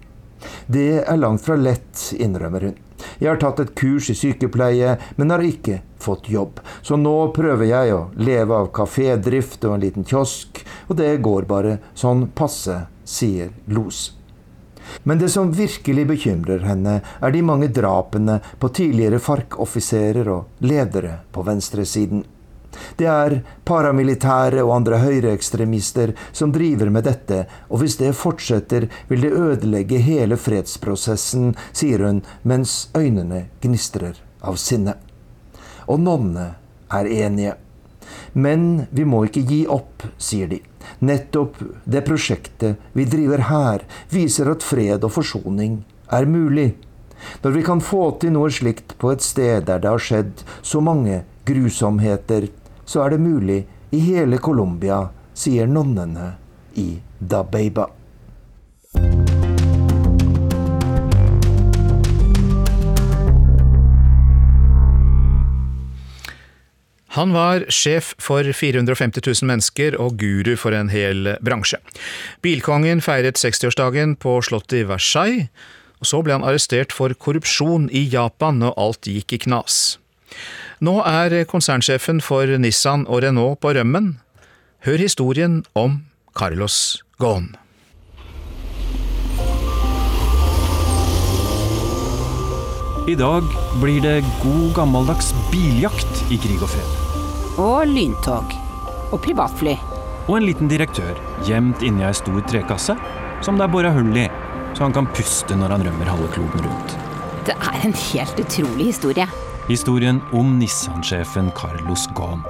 Det er langt fra lett, innrømmer hun. Jeg har tatt et kurs i sykepleie, men har ikke fått jobb. Så nå prøver jeg å leve av kafédrift og en liten kiosk, og det går bare sånn passe, sier Los. Men det som virkelig bekymrer henne, er de mange drapene på tidligere FARC-offiserer og ledere på venstresiden. Det er paramilitære og andre høyreekstremister som driver med dette, og hvis det fortsetter, vil det ødelegge hele fredsprosessen, sier hun mens øynene gnistrer av sinne. Og nonnene er enige. Men vi må ikke gi opp, sier de. Nettopp det prosjektet vi driver her, viser at fred og forsoning er mulig. Når vi kan få til noe slikt på et sted der det har skjedd så mange grusomheter, så er det mulig i hele Colombia, sier nonnene i Dabeiba. Han var sjef for 450 000 mennesker og guru for en hel bransje. Bilkongen feiret 60-årsdagen på slottet i Versailles, og så ble han arrestert for korrupsjon i Japan når alt gikk i knas. Nå er konsernsjefen for Nissan og Renault på rømmen. Hør historien om Carlos Ghosn. I dag blir det god gammeldags biljakt i krig og fred. Og lyntog. Og privatfly. Og en liten direktør gjemt inni ei stor trekasse som det er bora hull i, så han kan puste når han rømmer halve kloden rundt. Det er en helt utrolig historie. Historien om Nissan-sjefen Carlos Gahn.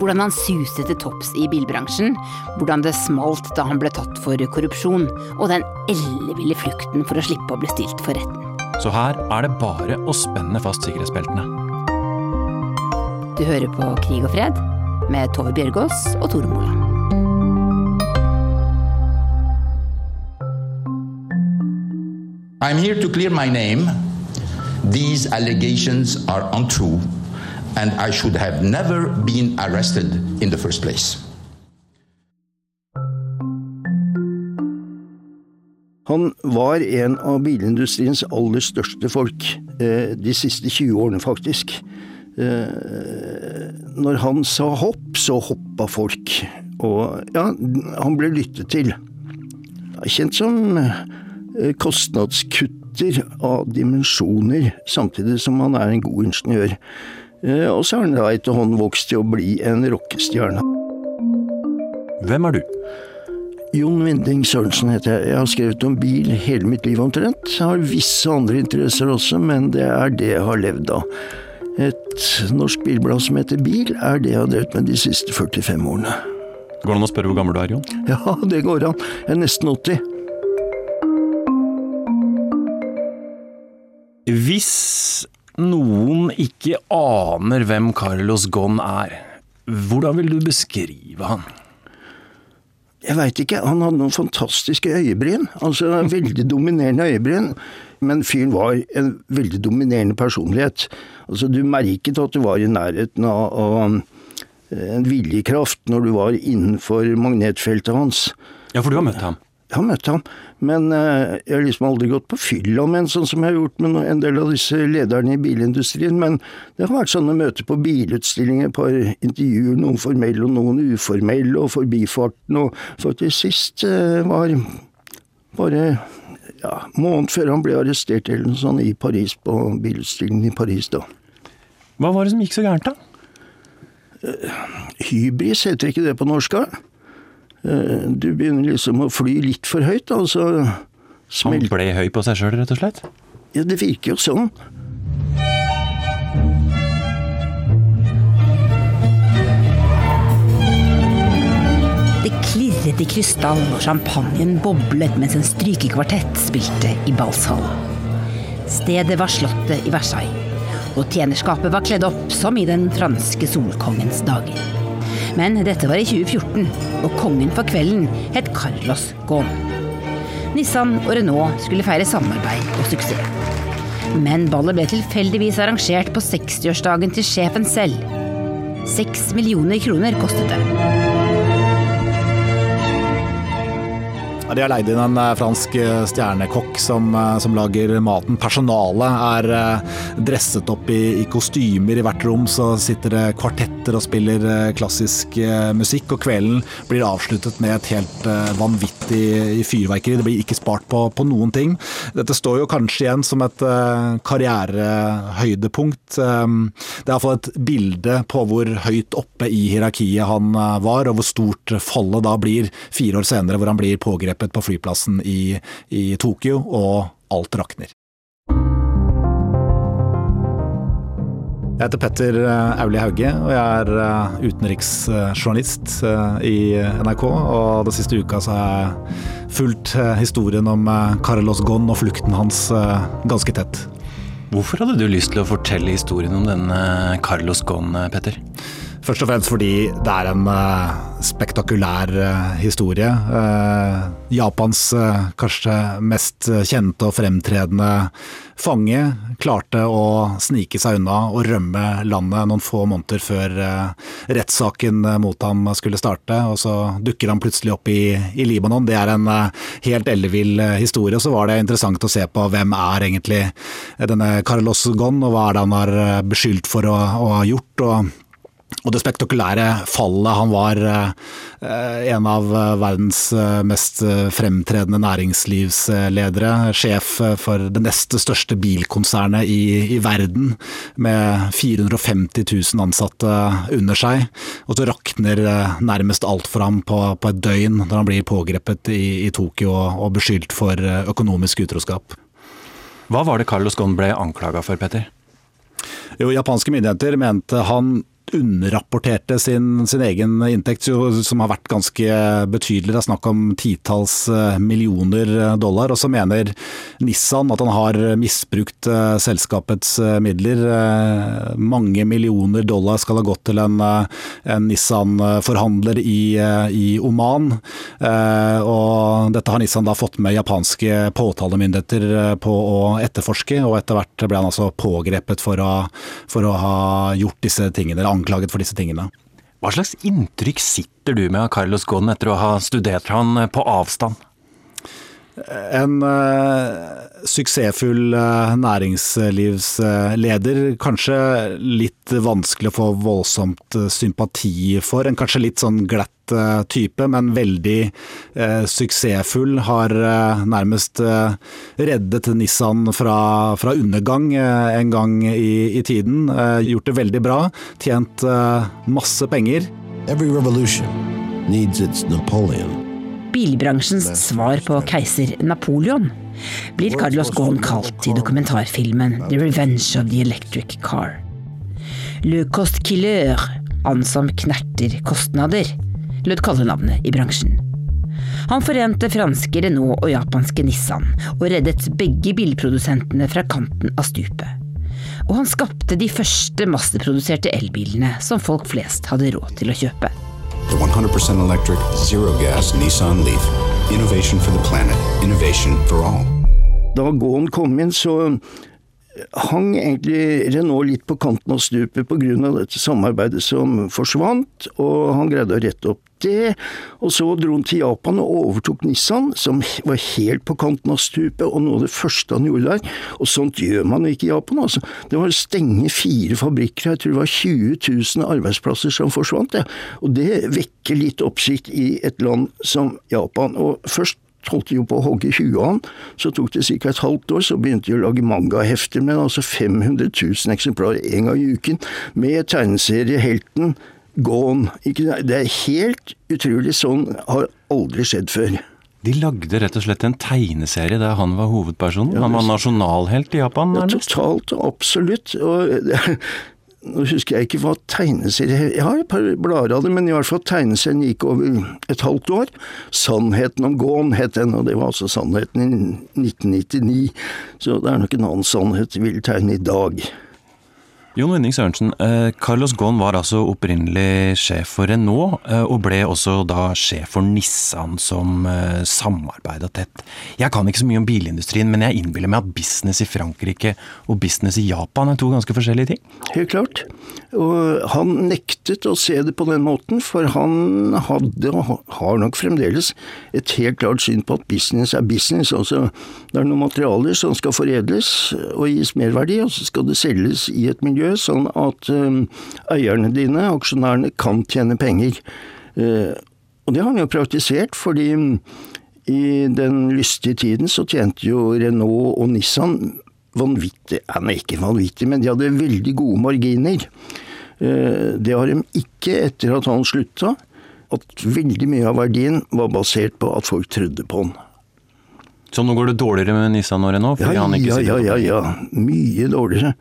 Hvordan han suste til topps i bilbransjen, hvordan det smalt da han ble tatt for korrupsjon, og den elleville flukten for å slippe å bli stilt for retten. Så her er det bare å spenne fast sikkerhetsbeltene. Du hører på Krig og fred med Tove Bjørgaas og Tore Moland. I'm here to clear my name. These allegations are untrue, and I should have never been arrested in the first place. Han var en av bilindustriens aller største folk, eh, de siste 20 årene faktisk. Eh, når han sa hopp, så hoppa folk. Og ja, han ble lyttet til. Kjent som eh, kostnadskutter av dimensjoner, samtidig som han er en god ingeniør. Og så har han da etterhånden vokst til å bli en rockestjerne. Hvem er du? Jon Winding Sørensen heter jeg. Jeg har skrevet om bil hele mitt liv omtrent. Jeg har visse andre interesser også, men det er det jeg har levd av. Et norsk bilblad som heter Bil, er det jeg har drevet med de siste 45 årene. Går det an å spørre hvor gammel du er, Jon? Ja, det går an. Jeg er nesten 80. Hvis noen ikke aner hvem Carlos Ghosn er, hvordan vil du beskrive han? Jeg veit ikke. Han hadde noen fantastiske øyebryn. Altså veldig dominerende øyebryn. Men fyren var en veldig dominerende personlighet. Altså Du merket at du var i nærheten av, av en viljekraft når du var innenfor magnetfeltet hans. Ja, for du har møtt ham? Jeg har møtt ham, men uh, jeg har liksom aldri gått på fylla med en sånn som jeg har gjort med en del av disse lederne i bilindustrien. Men det har vært sånne møter på bilutstillinger, et par intervjuer, noen formelle og noen uformelle, og forbifarten, og faktisk sist uh, var bare ja, måned før han ble arrestert eller noe sånt i Paris, på bilutstillingen i Paris da. Hva var det som gikk så gærent, da? Uh, hybris, heter ikke det på norsk? da? Du begynner liksom å fly litt for høyt, da, så Han ble høy på seg sjøl, rett og slett? Ja, det virker jo sånn. Det klirret i krystall, og champagnen boblet mens en strykekvartett spilte i ballshallen. Stedet var slottet i Versailles, og tjenerskapet var kledd opp som i den franske solkongens dager. Men dette var i 2014, og kongen for kvelden het Carlos Ghosn. Nissan og Renault skulle feire samarbeid og suksess. Men ballet ble tilfeldigvis arrangert på 60-årsdagen til sjefen selv. Seks millioner kroner kostet det. De har leid inn en eh, fransk eh, stjernekokk som, eh, som lager maten. Personalet er dresset opp i, i, kostymer. I hvert rom så sitter det kvartetter og spiller klassisk musikk. Og kvelden blir avsluttet med et helt vanvittig fyrverkeri. Det blir ikke spart på, på noen ting. Dette står jo kanskje igjen som et karrierehøydepunkt. Det er iallfall et bilde på hvor høyt oppe i hierarkiet han var, og hvor stort fallet da blir fire år senere, hvor han blir pågrepet angrepet på flyplassen i, i Tokyo, og alt rakner. Jeg heter Petter eh, Auli Hauge, og jeg er eh, utenriksjournalist eh, i NRK. Og den siste uka så har jeg fulgt historien om Carlos Ghosn og flukten hans ganske tett. Hvorfor hadde du lyst til å fortelle historien om denne Carlos Ghosn, Petter? Først og fremst fordi det er en uh, spektakulær uh, historie. Uh, Japans kanskje mest kjente og fremtredende fange klarte å snike seg unna og rømme landet noen få måneder før rettssaken mot ham skulle starte. Og så dukker han plutselig opp i, i Libanon. Det er en helt ellevill historie. Og Så var det interessant å se på hvem er egentlig denne Carlos Gon, og hva er det han har beskyldt for å, å ha gjort. og og det spektakulære fallet. Han var eh, en av eh, verdens eh, mest fremtredende næringslivsledere. Sjef for det neste største bilkonsernet i, i, verden, med 450 000 ansatte under seg. Og så rakner nærmest alt for ham på, på et døgn når han blir pågrepet i, i Tokyo og, og beskyldt for økonomisk utroskap. Hva var det Carlos Ghosn ble anklaga for, Petter? Jo, Japanske myndigheter mente han underrapporterte sin, sin, egen inntekt, som har vært ganske betydelig. Det er snakk om titalls eh, millioner dollar. Og så mener Nissan at han har misbrukt eh, selskapets eh, midler. Mange millioner dollar skal ha gått til en, en Nissan-forhandler i, i, Oman. Og dette har Nissan da fått med japanske påtalemyndigheter på å etterforske, og etter hvert ble han altså pågrepet for å, for å ha gjort disse tingene anklaget for disse tingene. Hva slags inntrykk sitter du med av Carlos Ghosn etter å ha studert han på avstand? En uh, suksessfull uh, næringslivsleder. Kanskje litt vanskelig å få voldsomt uh, sympati for. En kanskje litt sånn glatt type, men veldig suksessfull. Har nærmest reddet Nissan fra, fra undergang en gang i, i tiden. gjort det veldig bra. Tjent masse penger. Every revolution needs its Napoleon bilbransjens svar på keiser Napoleon, blir Carlos Ghosn kalt i dokumentarfilmen The Revenge of the Electric Car. Le Cost Killer, han som knerter kostnader, lød kallenavnet i bransjen. Han forente franske Renault og japanske Nissan, og reddet begge bilprodusentene fra kanten av stupet. Og han skapte de første masseproduserte elbilene som folk flest hadde råd til å kjøpe. The 100% electric, zero gas Nissan Leaf. Innovation for the planet. Innovation for all. Da Gåen kom inn, så hang egentlig Renault litt på kanten av stupet pga. dette samarbeidet som forsvant, og han greide å rette opp det. Og så dro han til Japan og overtok Nissan, som var helt på kanten av stupet, og noe av det første han gjorde der. Og sånt gjør man ikke i Japan, altså. Det var å stenge fire fabrikker, jeg tror det var 20 000 arbeidsplasser som forsvant, ja. Og det vekker litt oppsikt i et land som Japan. Og først holdt de jo på å hogge huet av han. Så tok det ca. et halvt år, så begynte de å lage mangahefter med altså 500 000 eksemplarer en gang i uken, med tegneseriehelten Gone. Det er helt utrolig. Sånn har aldri skjedd før. De lagde rett og slett en tegneserie der han var hovedpersonen? Ja, han var nasjonalhelt i Japan? Ja, totalt, absolutt. Og nå husker jeg ikke hva tegneserie Jeg har et par blader av det, men i hvert fall tegneserien gikk over et halvt år. 'Sannheten om Gåen' het den, og det var altså sannheten i 1999. Så det er nok en annen sannhet vi vil tegne i dag. Jon Winning Sørensen, eh, Carlos Ghosn var altså opprinnelig sjef for Renault, eh, og ble også da sjef for Nissan, som eh, samarbeida tett. Jeg kan ikke så mye om bilindustrien, men jeg innbiller meg at business i Frankrike og business i Japan er to ganske forskjellige ting? Helt klart. Og han nektet å se det på den måten, for han hadde, og har nok fremdeles, et helt klart syn på at business er business. Altså, det er noen materialer som skal foredles og gis merverdi, og så skal det selges i et miljø miljø, sånn at um, eierne dine, aksjonærene, kan tjene penger. Uh, og det har han jo praktisert, fordi um, i den lystige tiden så tjente jo Renault og Nissan vanvittig, nei ikke vanvittig, men de hadde veldig gode marginer. Uh, det har de ikke etter at han slutta. At veldig mye av verdien var basert på at folk trodde på han. Så nå går det dårligere med Nissan og Renault? Ja, ja, ja, ja, ja, mye dårligere.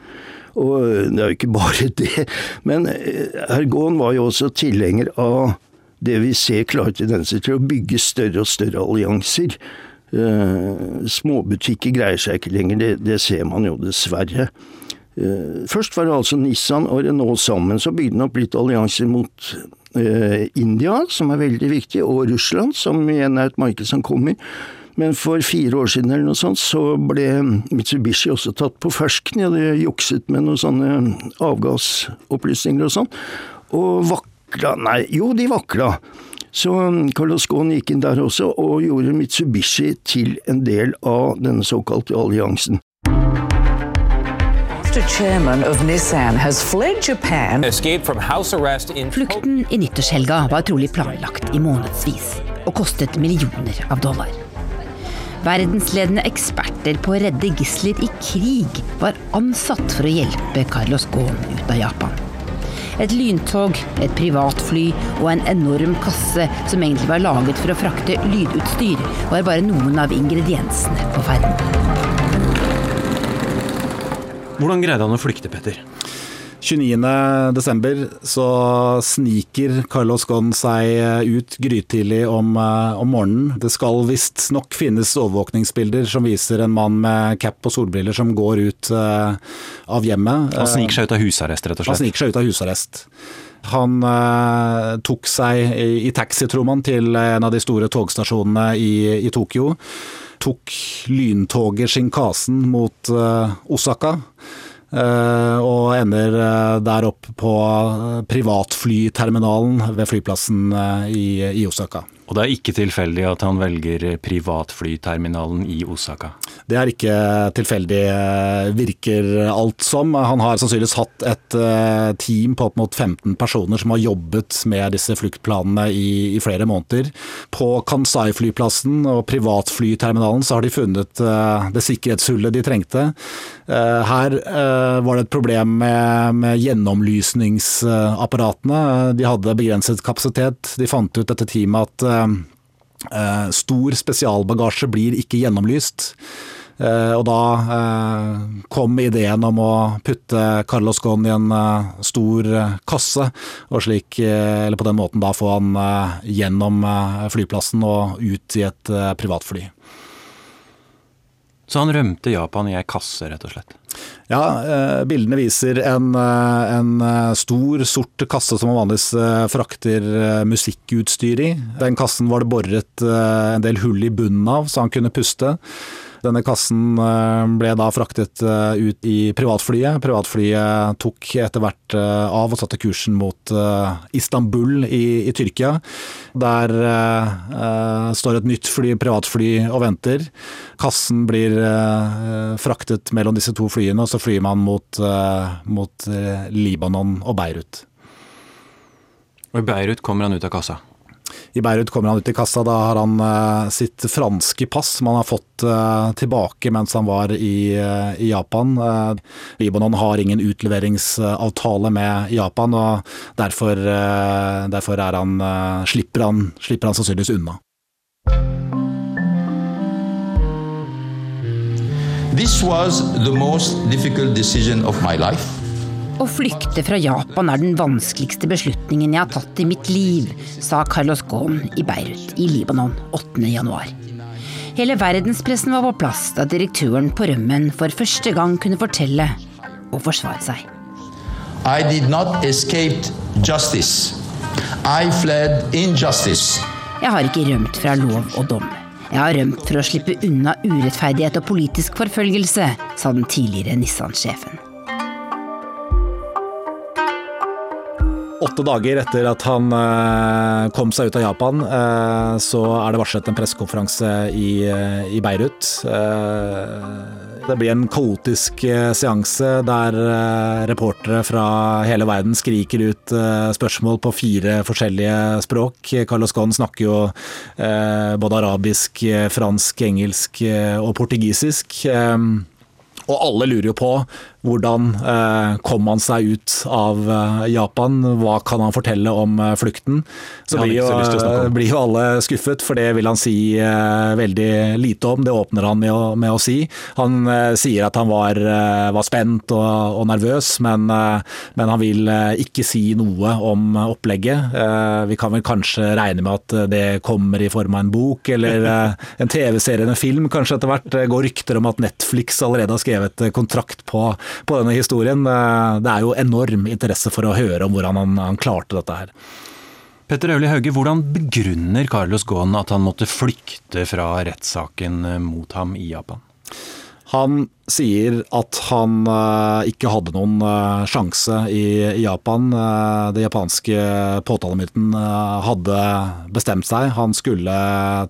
Og det er jo ikke bare det. Men Ergon var jo også tilhenger av det vi ser klare tendenser til å bygge større og større allianser. Uh, småbutikker greier seg ikke lenger, det, det, ser man jo dessverre. Først var det altså Nissan og Renault sammen, så bygde den opp litt allianser mot India, som er veldig viktig, og Russland, som igjen er et marked som kommer. Men for fire år siden eller noe sånt, så ble Mitsubishi også tatt på fersken. De hadde jukset med noen sånne avgassopplysninger og sånn. Og vakla Nei, jo, de vakla. Så Carlos Ghosn gikk inn der også, og gjorde Mitsubishi til en del av denne såkalte alliansen. Flukten i nyttårshelga var trolig planlagt i månedsvis og kostet millioner av dollar. Verdensledende eksperter på å redde gisler i krig var ansatt for å hjelpe Carlos Ghosn ut av Japan. Et lyntog, et privatfly og en enorm kasse som egentlig var laget for å frakte lydutstyr, var bare noen av ingrediensene på ferden. Hvordan greide han å flykte, Petter? 29.12. så sniker Carlos Ghosn seg eh, ut grytidlig om, eh, om, morgenen. Det skal visstnok finnes overvåkningsbilder som viser en mann med cap og solbriller som går ut uh, av hjemmet. Han sniker seg ut av husarrest, rett og slett? Han sniker seg ut av husarrest. Han uh, tok seg i, i taxi, tror man, til en av de store togstasjonene i, i Tokyo. Tok lyntoget Shinkasen mot uh, Osaka. Uh, og ender uh, der oppe på privatflyterminalen ved flyplassen i, Osaka. Og det er ikke tilfeldig at han velger privatflyterminalen i Osaka? Det er ikke tilfeldig, virker alt som. Han har sannsynligvis hatt et team på opp mot 15 personer som har jobbet med disse fluktplanene i, i flere måneder. På Kansai-flyplassen og privatflyterminalen så har de funnet det sikkerhetshullet de trengte. Her var det et problem med, med gjennomlysningsapparatene. De hadde begrenset kapasitet. De fant ut dette teamet at stor spesialbagasje blir ikke gjennomlyst. Uh, og da kom ideen om å putte Carlos Ghosn i en stor kasse, og slik, eller på den måten da få han gjennom flyplassen og ut i et privatfly. Så han rømte Japan i ei kasse, rett og slett? Ja, eh, bildene viser en, eh, en, eh, stor, sort kasse som man vanligvis frakter musikkutstyr i. Den kassen var det boret en del hull i bunnen av, så han kunne puste. Denne kassen eh, ble da fraktet eh, ut i privatflyet. Privatflyet tok etter hvert eh, av og satte kursen mot Istanbul i, i Tyrkia. Der uh, står et nytt fly, privatfly og venter. Kassen blir uh, fraktet mellom disse to flyene, og så flyr man mot, uh, mot Libanon og Beirut. Og I Beirut kommer han ut av kassa? I Beirut kommer han ut i kassa. Da har han uh, sitt franske pass som han har fått uh, tilbake mens han var i, uh, i Japan. Libanon har ingen utleveringsavtale med Japan, og derfor, derfor han, slipper, han, slipper han sannsynligvis unna. This was the most difficult decision of my life. Å flykte fra Japan er den vanskeligste beslutningen jeg har tatt i mitt liv, sa Carlos Ghosn i Beirut i Libanon 8.1. Hele verdenspressen var på plass da direktøren på rømmen for første gang kunne fortelle og forsvare seg. I did not escape justice. I fled injustice. Jeg har ikke rømt fra lov og dom. Jeg har rømt for å slippe unna urettferdighet og politisk forfølgelse, sa den tidligere Nissan-sjefen. Åtte dager etter at han eh, kom seg ut av Japan, eh, så er det varslet en pressekonferanse i, eh, Beirut. Det blir en kaotisk seanse der reportere fra hele verden skriker ut spørsmål på fire forskjellige språk. Carlos Ghosn snakker jo både arabisk, fransk, engelsk og portugisisk. Og alle lurer jo på hvordan eh, kom han seg ut av eh, Japan? Hva kan han fortelle om eh, flukten? Så blir jo, blir jo, alle skuffet, for det vil han si veldig lite om. Det åpner han med å, med å si. Han sier at han var, var spent og, og, nervøs, men, men, han vil ikke si noe om opplegget. vi kan vel kanskje regne med at det kommer i form av en bok eller en TV-serie eller en film, kanskje etter hvert. Det går rykter om at Netflix allerede har skrevet kontrakt på på denne historien. Det er jo enorm interesse for å høre om hvordan han, han klarte dette her. Petter Øvli Hauge, hvordan begrunner Carlos Ghosn at han måtte flykte fra rettssaken mot ham i Japan? Han sier at han uh, ikke hadde noen uh, sjanse i, Japan. Uh, det japanske påtalemyndigheten hadde bestemt seg. Han skulle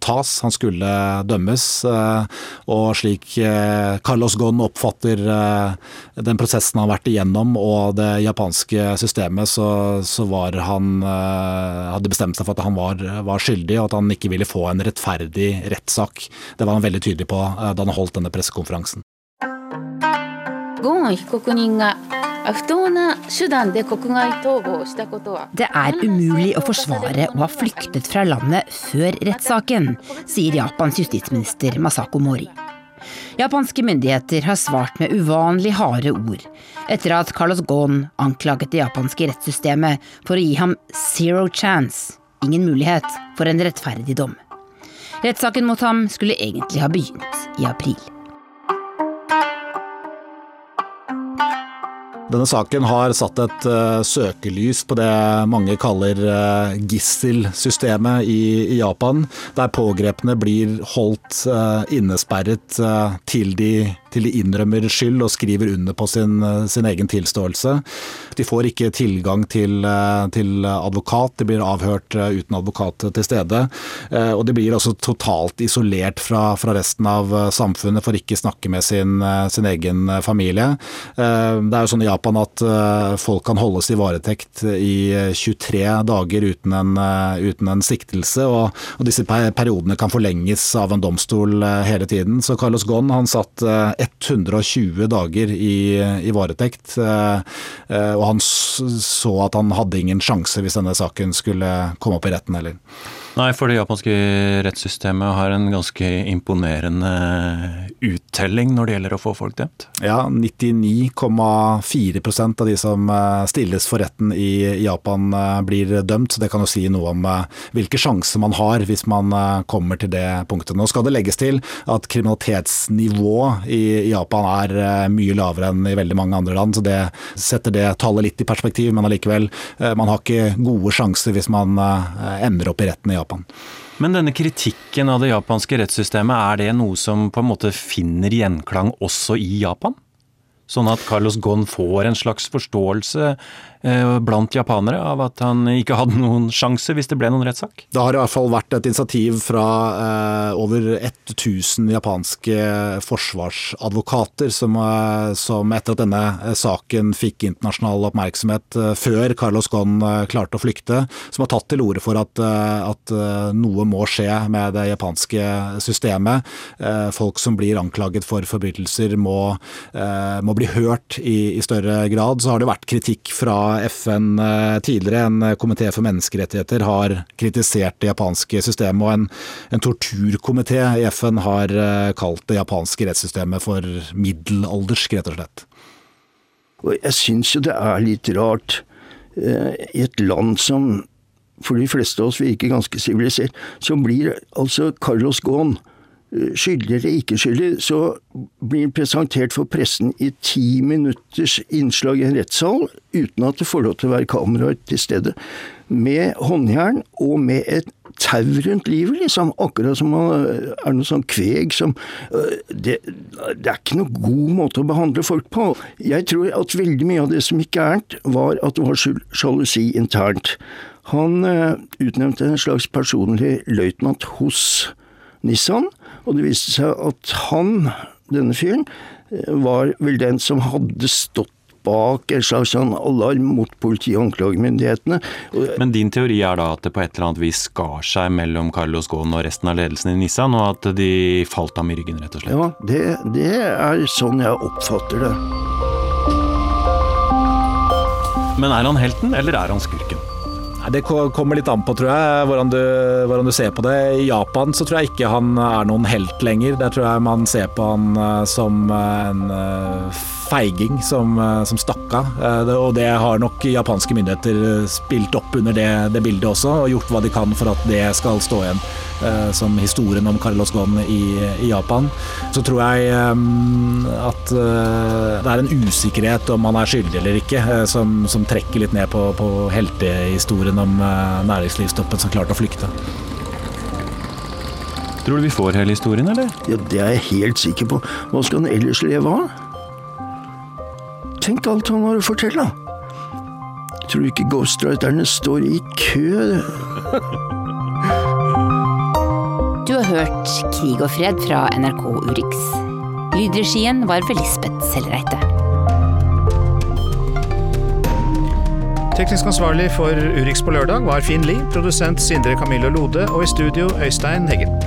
tas, han skulle dømmes. og slik Carlos Ghosn oppfatter den prosessen han har vært igjennom og det japanske systemet, så var han hadde bestemt seg for at han var, var, skyldig, og at han ikke ville få en rettferdig rettssak. Det var han veldig tydelig på da han holdt denne pressekonferansen. ゴーン被告人が不当な手段で国外逃亡したことは Det er umulig å forsvare å ha flyktet fra landet før rettssaken, sier Japans justisminister Masako Mori. Japanske myndigheter har svart med uvanlig harde ord etter at Carlos Ghosn anklaget det japanske rettssystemet for å gi ham zero chance, ingen mulighet for en rettferdig dom. Rettssaken mot ham skulle egentlig ha begynt i april. Denne saken har satt et uh, søkelys på det mange kaller uh, gisselsystemet i, i, Japan, der pågrepne blir holdt uh, innesperret til de til de innrømmer skyld og skriver under på sin, sin egen tilståelse. De får ikke tilgang til, til, advokat, de blir avhørt eh, uten advokat til stede. Eh, og de blir også totalt isolert fra, fra resten av eh, samfunnet, for ikke snakke med sin, sin, egen familie. Det er jo sånn i Japan at folk kan holdes i varetekt i 23 dager uten en, uten en siktelse, og, og, disse periodene kan forlenges av en domstol hele tiden. Så Carlos Ghosn han satt 120 dager i, i varetekt. Eh, eh, og han så at han hadde ingen sjanse hvis denne saken skulle komme opp i retten heller. Nei, for det japanske rettssystemet har en ganske imponerende uttelling når det gjelder å få folk dømt? Ja, 99,4% av de som eh, stilles for retten i Japan eh, blir dømt. så Det kan jo si noe om eh, hvilke sjanser man har hvis man kommer til det punktet. Nå skal det legges til at kriminalitetsnivået i Japan er mye lavere enn i veldig mange andre land, så det setter det tallet litt i perspektiv. Men allikevel, man har ikke gode sjanser hvis man ender opp i retten i Japan. Japan. Men denne kritikken av det japanske rettssystemet, er det noe som på en måte finner gjenklang også i Japan? Sånn at Carlos Ghosn får en slags forståelse blant japanere av at han ikke hadde noen sjanse hvis det ble noen rettssak? Det har i hvert fall vært et initiativ fra eh, over 1000 japanske forsvarsadvokater som, eh, som, etter at denne eh, saken fikk internasjonal oppmerksomhet eh, før Carlos Ghosn eh, klarte å flykte, som har tatt til orde for at, at noe må skje med det japanske systemet. folk som blir anklaget for forbrytelser må, må bli hørt i, i større grad. Så har det vært kritikk fra FN eh, tidligere. En eh, komité for menneskerettigheter har kritisert det japanske systemet, og en, en torturkomité i FN har eh, kalt det japanske rettssystemet for middelaldersk, rett og slett. Og jeg syns jo det er litt rart i et land som for de fleste av oss virker ganske sivilisert, så blir altså Carlos Ghosn skyldig eller ikke skyldig, så blir han presentert for pressen i ti minutters innslag i en rettssal, uten at det får lov til å være kameraer til stede, med håndjern og med et tau rundt livet, liksom. Akkurat som man er noe sånn kveg som det, det, er ikke noe god måte å behandle folk på. Jeg tror at veldig mye av det som gikk gærent, var at det var sjalusi internt. Han utnevnte en slags personlig løytnant hos Nissan, og det viste seg at han, denne fyren, var vel den som hadde stått bak en slags sånn alarm mot politi- og anklagemyndighetene. Men din teori er da at det på et eller annet vis skar seg mellom Carlos Ghosn og resten av ledelsen i Nissan, og at de falt ham i ryggen, rett og slett? Ja, det, det er sånn jeg oppfatter det. Men er han helten, eller er han skurken? Det kommer litt an på, tror jeg, hvordan du, hvordan du, ser på det. I Japan så tror jeg ikke han er noen helt lenger. Der tror jeg man ser på han som en feiging som, som stakk av. Og det har nok japanske myndigheter spilt opp under det, det, bildet også, og gjort hva de kan for at det skal stå igjen som historien om Carlos Ghosn i, i, Japan. Så tror jeg at det er en usikkerhet om han er skyldig eller ikke, som, som trekker litt ned på, på heltehistorien om næringslivstoppen som klarte å flykte. Tror du vi får hele historien, eller? Ja, Det er jeg helt sikker på. Hva skal han ellers leve av? Tenk alt han har å fortelle. Tror du ikke ghostwriterne står i kø? Du har hørt Krig og fred fra NRK Urix. Lydregien var ved Lisbeth Sellreite. Teknisk ansvarlig for Urix på lørdag var Finn Lie, produsent Sindre Camillo Lode og i studio Øystein Heggen.